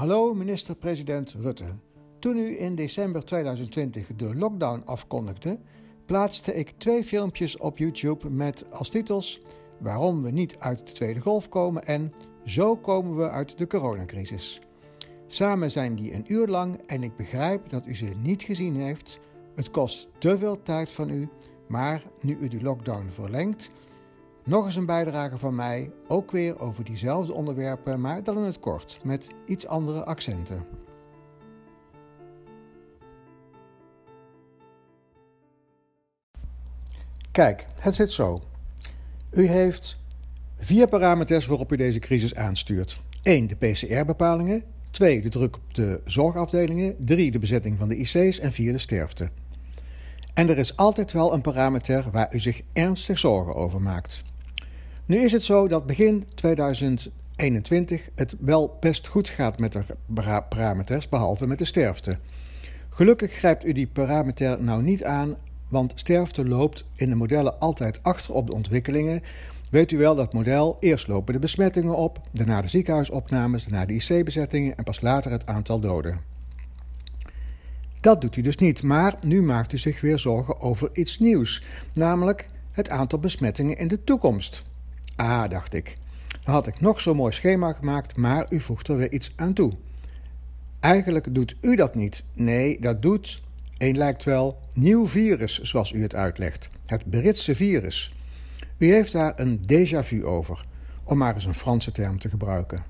Hallo minister-president Rutte. Toen u in december 2020 de lockdown afkondigde, plaatste ik twee filmpjes op YouTube met als titels Waarom we niet uit de tweede golf komen en Zo komen we uit de coronacrisis. Samen zijn die een uur lang en ik begrijp dat u ze niet gezien heeft. Het kost te veel tijd van u, maar nu u de lockdown verlengt, nog eens een bijdrage van mij, ook weer over diezelfde onderwerpen, maar dan in het kort, met iets andere accenten. Kijk, het zit zo. U heeft vier parameters waarop u deze crisis aanstuurt. 1. De PCR-bepalingen. 2. De druk op de zorgafdelingen. 3. De bezetting van de IC's. En 4. De sterfte. En er is altijd wel een parameter waar u zich ernstig zorgen over maakt. Nu is het zo dat begin 2021 het wel best goed gaat met de parameters, behalve met de sterfte. Gelukkig grijpt u die parameter nou niet aan, want sterfte loopt in de modellen altijd achter op de ontwikkelingen. Weet u wel dat model? Eerst lopen de besmettingen op, daarna de ziekenhuisopnames, daarna de IC-bezettingen en pas later het aantal doden. Dat doet u dus niet, maar nu maakt u zich weer zorgen over iets nieuws, namelijk het aantal besmettingen in de toekomst. Ah, dacht ik. Had ik nog zo'n mooi schema gemaakt, maar u voegt er weer iets aan toe. Eigenlijk doet u dat niet. Nee, dat doet, een lijkt wel, nieuw virus, zoals u het uitlegt. Het Britse virus. U heeft daar een déjà vu over, om maar eens een Franse term te gebruiken.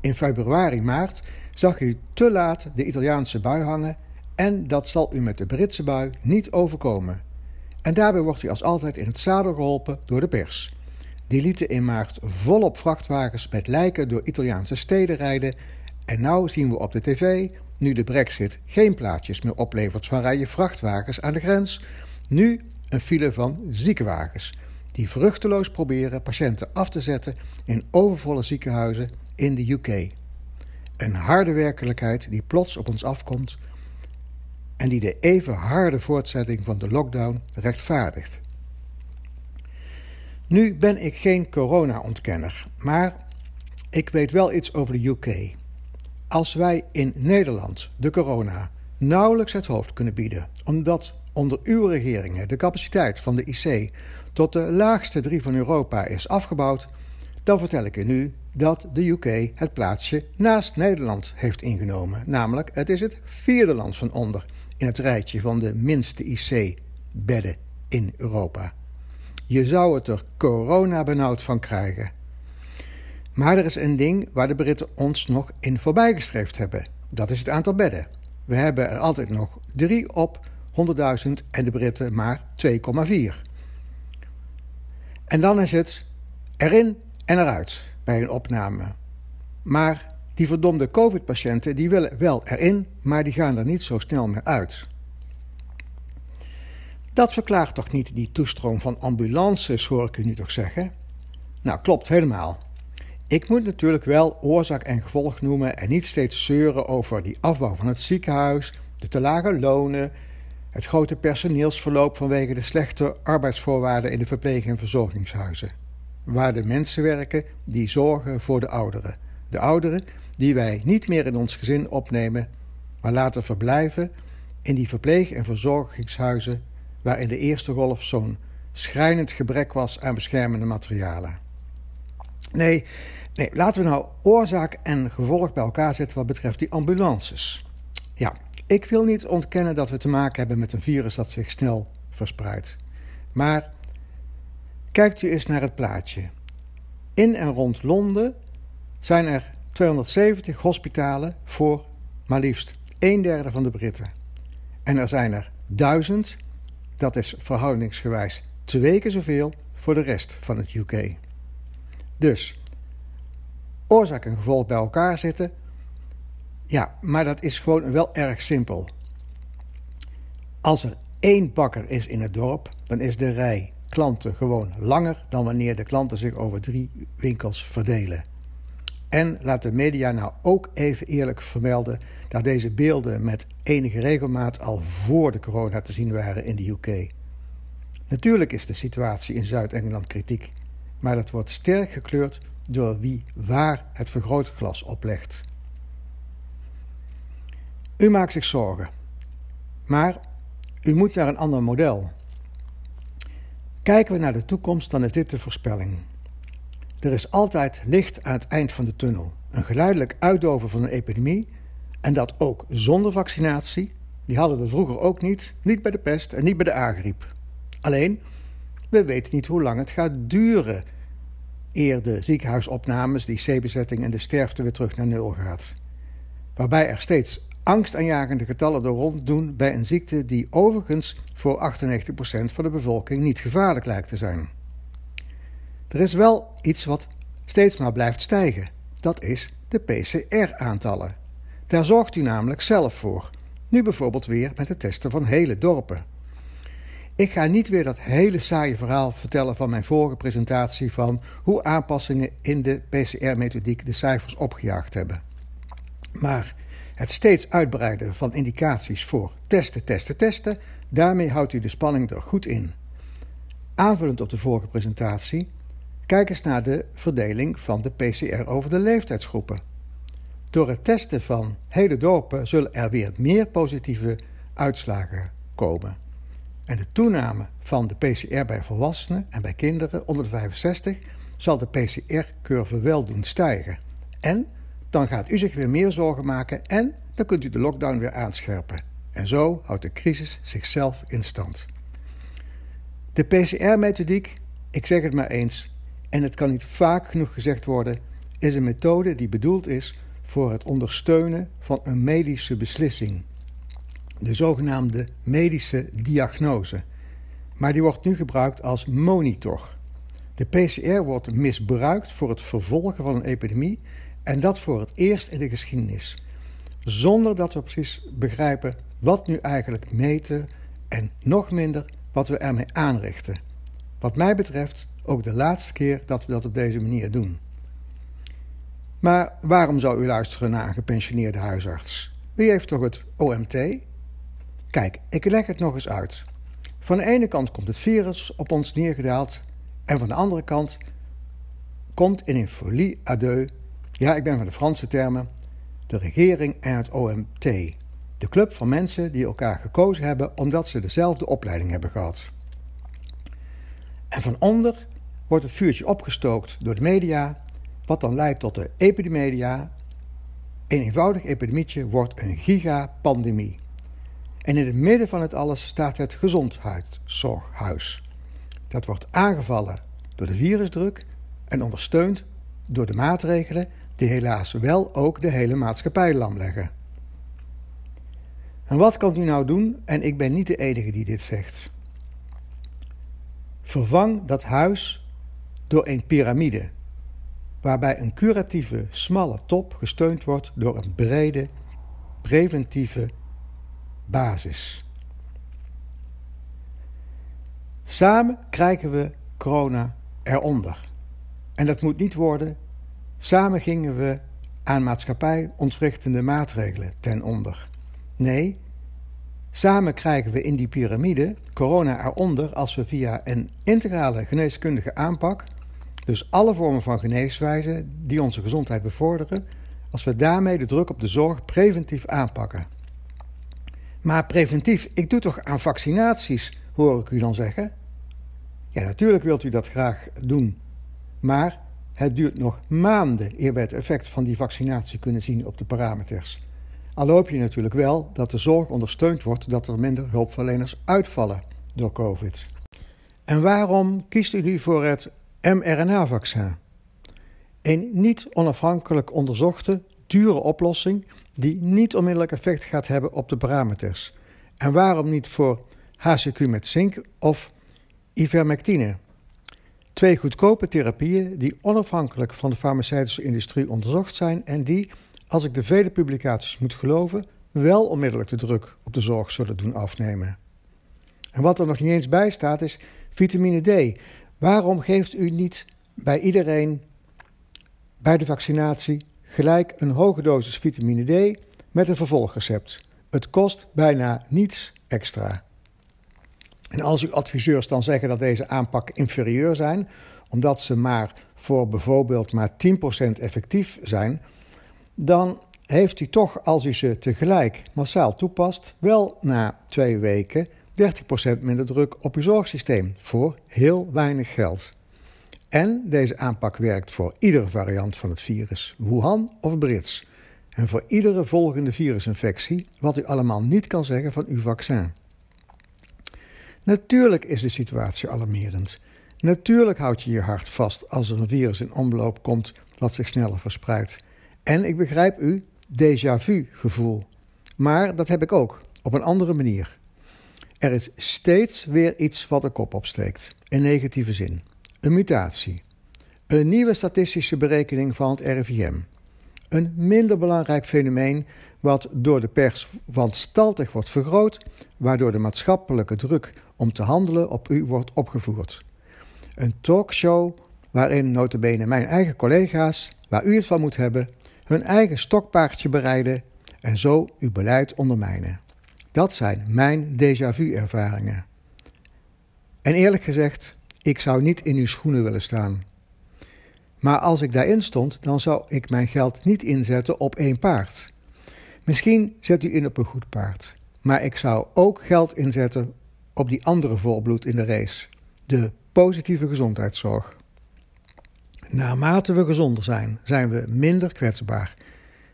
In februari, maart zag u te laat de Italiaanse bui hangen en dat zal u met de Britse bui niet overkomen. En daarbij wordt u als altijd in het zadel geholpen door de pers. Die lieten in maart volop vrachtwagens met lijken door Italiaanse steden rijden. En nu zien we op de tv, nu de brexit geen plaatjes meer oplevert van rijen vrachtwagens aan de grens, nu een file van ziekenwagens die vruchteloos proberen patiënten af te zetten in overvolle ziekenhuizen in de UK. Een harde werkelijkheid die plots op ons afkomt en die de even harde voortzetting van de lockdown rechtvaardigt. Nu ben ik geen corona-ontkenner, maar ik weet wel iets over de UK. Als wij in Nederland de corona nauwelijks het hoofd kunnen bieden, omdat onder uw regeringen de capaciteit van de IC tot de laagste drie van Europa is afgebouwd, dan vertel ik u nu dat de UK het plaatsje naast Nederland heeft ingenomen. Namelijk, het is het vierde land van onder in het rijtje van de minste IC-bedden in Europa. Je zou het er corona benauwd van krijgen. Maar er is een ding waar de Britten ons nog in voorbijgestreefd hebben. Dat is het aantal bedden. We hebben er altijd nog 3 op 100.000 en de Britten maar 2,4. En dan is het erin en eruit bij een opname. Maar die verdomde COVID-patiënten die willen wel erin, maar die gaan er niet zo snel meer uit. Dat verklaart toch niet die toestroom van ambulances, hoor ik u nu toch zeggen? Nou, klopt helemaal. Ik moet natuurlijk wel oorzaak en gevolg noemen en niet steeds zeuren over die afbouw van het ziekenhuis, de te lage lonen, het grote personeelsverloop vanwege de slechte arbeidsvoorwaarden in de verpleeg- en verzorgingshuizen, waar de mensen werken die zorgen voor de ouderen. De ouderen die wij niet meer in ons gezin opnemen, maar laten verblijven in die verpleeg- en verzorgingshuizen waar in de eerste golf zo'n schrijnend gebrek was aan beschermende materialen. Nee, nee, laten we nou oorzaak en gevolg bij elkaar zetten wat betreft die ambulances. Ja, ik wil niet ontkennen dat we te maken hebben met een virus dat zich snel verspreidt. Maar kijkt u eens naar het plaatje. In en rond Londen zijn er 270 hospitalen voor maar liefst een derde van de Britten. En er zijn er duizend dat is verhoudingsgewijs twee keer zoveel voor de rest van het UK. Dus, oorzaak en gevolg bij elkaar zitten. Ja, maar dat is gewoon wel erg simpel. Als er één bakker is in het dorp, dan is de rij klanten gewoon langer dan wanneer de klanten zich over drie winkels verdelen. En laat de media nou ook even eerlijk vermelden dat deze beelden met enige regelmaat al voor de corona te zien waren in de UK. Natuurlijk is de situatie in Zuid-Engeland kritiek, maar dat wordt sterk gekleurd door wie waar het vergrootglas oplegt. U maakt zich zorgen. Maar u moet naar een ander model. Kijken we naar de toekomst, dan is dit de voorspelling. Er is altijd licht aan het eind van de tunnel. Een geleidelijk uitdoven van een epidemie. En dat ook zonder vaccinatie. Die hadden we vroeger ook niet. Niet bij de pest en niet bij de aangriep. Alleen, we weten niet hoe lang het gaat duren. Eer de ziekenhuisopnames, die C-bezetting en de sterfte weer terug naar nul gaat. Waarbij er steeds angstaanjagende getallen door rond doen bij een ziekte die overigens voor 98% van de bevolking niet gevaarlijk lijkt te zijn. Er is wel iets wat steeds maar blijft stijgen. Dat is de PCR-aantallen. Daar zorgt u namelijk zelf voor. Nu bijvoorbeeld weer met het testen van hele dorpen. Ik ga niet weer dat hele saaie verhaal vertellen van mijn vorige presentatie van hoe aanpassingen in de PCR-methodiek de cijfers opgejaagd hebben. Maar het steeds uitbreiden van indicaties voor testen, testen, testen, daarmee houdt u de spanning er goed in. Aanvullend op de vorige presentatie, kijk eens naar de verdeling van de PCR over de leeftijdsgroepen. Door het testen van hele dorpen zullen er weer meer positieve uitslagen komen. En de toename van de PCR bij volwassenen en bij kinderen onder de 65 zal de PCR-curve wel doen stijgen. En dan gaat u zich weer meer zorgen maken en dan kunt u de lockdown weer aanscherpen. En zo houdt de crisis zichzelf in stand. De PCR-methodiek, ik zeg het maar eens, en het kan niet vaak genoeg gezegd worden, is een methode die bedoeld is voor het ondersteunen van een medische beslissing. De zogenaamde medische diagnose. Maar die wordt nu gebruikt als monitor. De PCR wordt misbruikt voor het vervolgen van een epidemie en dat voor het eerst in de geschiedenis. Zonder dat we precies begrijpen wat nu eigenlijk meten en nog minder wat we ermee aanrichten. Wat mij betreft ook de laatste keer dat we dat op deze manier doen. Maar waarom zou u luisteren naar een gepensioneerde huisarts? Wie heeft toch het OMT? Kijk, ik leg het nog eens uit. Van de ene kant komt het virus op ons neergedaald en van de andere kant komt in een folie à deux ja, ik ben van de Franse termen. De regering en het OMT. De club van mensen die elkaar gekozen hebben omdat ze dezelfde opleiding hebben gehad. En van onder wordt het vuurtje opgestookt door de media, wat dan leidt tot de epidemedia. Een eenvoudig epidemietje wordt een gigapandemie. En in het midden van het alles staat het gezondheidszorghuis. Dat wordt aangevallen door de virusdruk en ondersteund door de maatregelen die helaas wel ook de hele maatschappij lam leggen. En wat kan u nou doen? En ik ben niet de enige die dit zegt. Vervang dat huis door een piramide, waarbij een curatieve, smalle top gesteund wordt door een brede, preventieve basis. Samen krijgen we corona eronder. En dat moet niet worden Samen gingen we aan maatschappij ontwrichtende maatregelen ten onder. Nee, samen krijgen we in die piramide corona eronder als we via een integrale geneeskundige aanpak, dus alle vormen van geneeswijzen die onze gezondheid bevorderen, als we daarmee de druk op de zorg preventief aanpakken. Maar preventief, ik doe toch aan vaccinaties, hoor ik u dan zeggen? Ja, natuurlijk wilt u dat graag doen, maar het duurt nog maanden eer we het effect van die vaccinatie kunnen zien op de parameters. Al hoop je natuurlijk wel dat de zorg ondersteund wordt dat er minder hulpverleners uitvallen door COVID. En waarom kiest u nu voor het mRNA-vaccin? Een niet onafhankelijk onderzochte, dure oplossing die niet onmiddellijk effect gaat hebben op de parameters. En waarom niet voor HCQ met zink of ivermectine? Twee goedkope therapieën die onafhankelijk van de farmaceutische industrie onderzocht zijn en die, als ik de vele publicaties moet geloven, wel onmiddellijk de druk op de zorg zullen doen afnemen. En wat er nog niet eens bij staat is vitamine D. Waarom geeft u niet bij iedereen bij de vaccinatie gelijk een hoge dosis vitamine D met een vervolgrecept? Het kost bijna niets extra. En als uw adviseurs dan zeggen dat deze aanpakken inferieur zijn, omdat ze maar voor bijvoorbeeld maar 10% effectief zijn, dan heeft u toch, als u ze tegelijk massaal toepast, wel na twee weken 30% minder druk op uw zorgsysteem voor heel weinig geld. En deze aanpak werkt voor iedere variant van het virus, Wuhan of Brits. En voor iedere volgende virusinfectie, wat u allemaal niet kan zeggen van uw vaccin. Natuurlijk is de situatie alarmerend. Natuurlijk houd je je hart vast als er een virus in omloop komt wat zich sneller verspreidt. En ik begrijp u déjà vu gevoel. Maar dat heb ik ook, op een andere manier. Er is steeds weer iets wat de kop opsteekt, in negatieve zin. Een mutatie. Een nieuwe statistische berekening van het RIVM. Een minder belangrijk fenomeen wat door de pers wanstaltig wordt vergroot, waardoor de maatschappelijke druk om te handelen op u wordt opgevoerd. Een talkshow waarin notabene mijn eigen collega's, waar u het van moet hebben, hun eigen stokpaardje bereiden en zo uw beleid ondermijnen. Dat zijn mijn déjà vu ervaringen. En eerlijk gezegd, ik zou niet in uw schoenen willen staan. Maar als ik daarin stond, dan zou ik mijn geld niet inzetten op één paard. Misschien zet u in op een goed paard, maar ik zou ook geld inzetten op die andere volbloed in de race, de positieve gezondheidszorg. Naarmate we gezonder zijn, zijn we minder kwetsbaar.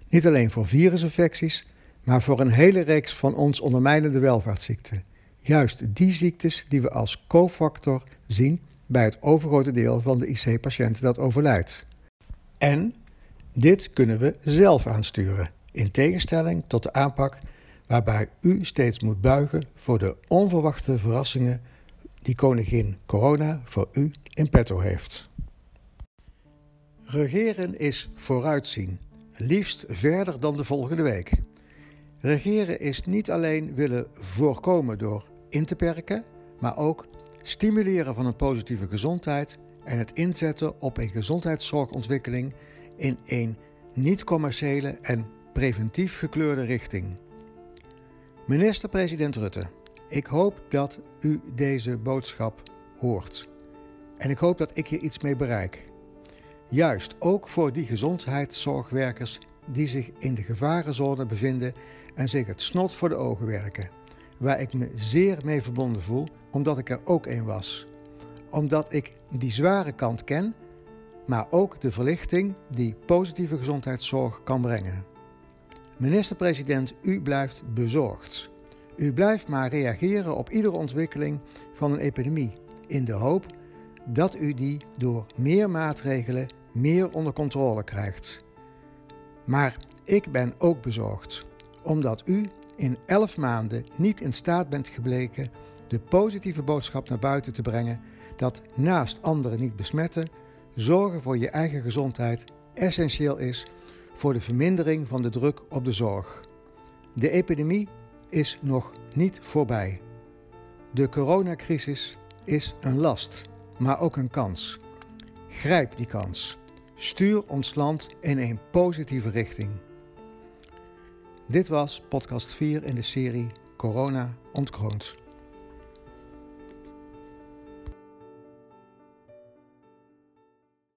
Niet alleen voor virusinfecties, maar voor een hele reeks van ons ondermijnende welvaartsziekten. Juist die ziektes die we als cofactor zien bij het overgrote deel van de IC-patiënten dat overlijdt. En dit kunnen we zelf aansturen, in tegenstelling tot de aanpak waarbij u steeds moet buigen voor de onverwachte verrassingen die koningin corona voor u in petto heeft. Regeren is vooruitzien, liefst verder dan de volgende week. Regeren is niet alleen willen voorkomen door in te perken, maar ook stimuleren van een positieve gezondheid en het inzetten op een gezondheidszorgontwikkeling in een niet-commerciële en preventief gekleurde richting. Minister-president Rutte, ik hoop dat u deze boodschap hoort. En ik hoop dat ik hier iets mee bereik. Juist ook voor die gezondheidszorgwerkers die zich in de gevarenzone bevinden en zich het snot voor de ogen werken. Waar ik me zeer mee verbonden voel, omdat ik er ook een was. Omdat ik die zware kant ken, maar ook de verlichting die positieve gezondheidszorg kan brengen. Minister-president, u blijft bezorgd. U blijft maar reageren op iedere ontwikkeling van een epidemie, in de hoop dat u die door meer maatregelen meer onder controle krijgt. Maar ik ben ook bezorgd, omdat u in elf maanden niet in staat bent gebleken de positieve boodschap naar buiten te brengen dat naast anderen niet besmetten, zorgen voor je eigen gezondheid essentieel is voor de vermindering van de druk op de zorg. De epidemie is nog niet voorbij. De coronacrisis is een last, maar ook een kans. Grijp die kans. Stuur ons land in een positieve richting. Dit was podcast 4 in de serie Corona ontkroond.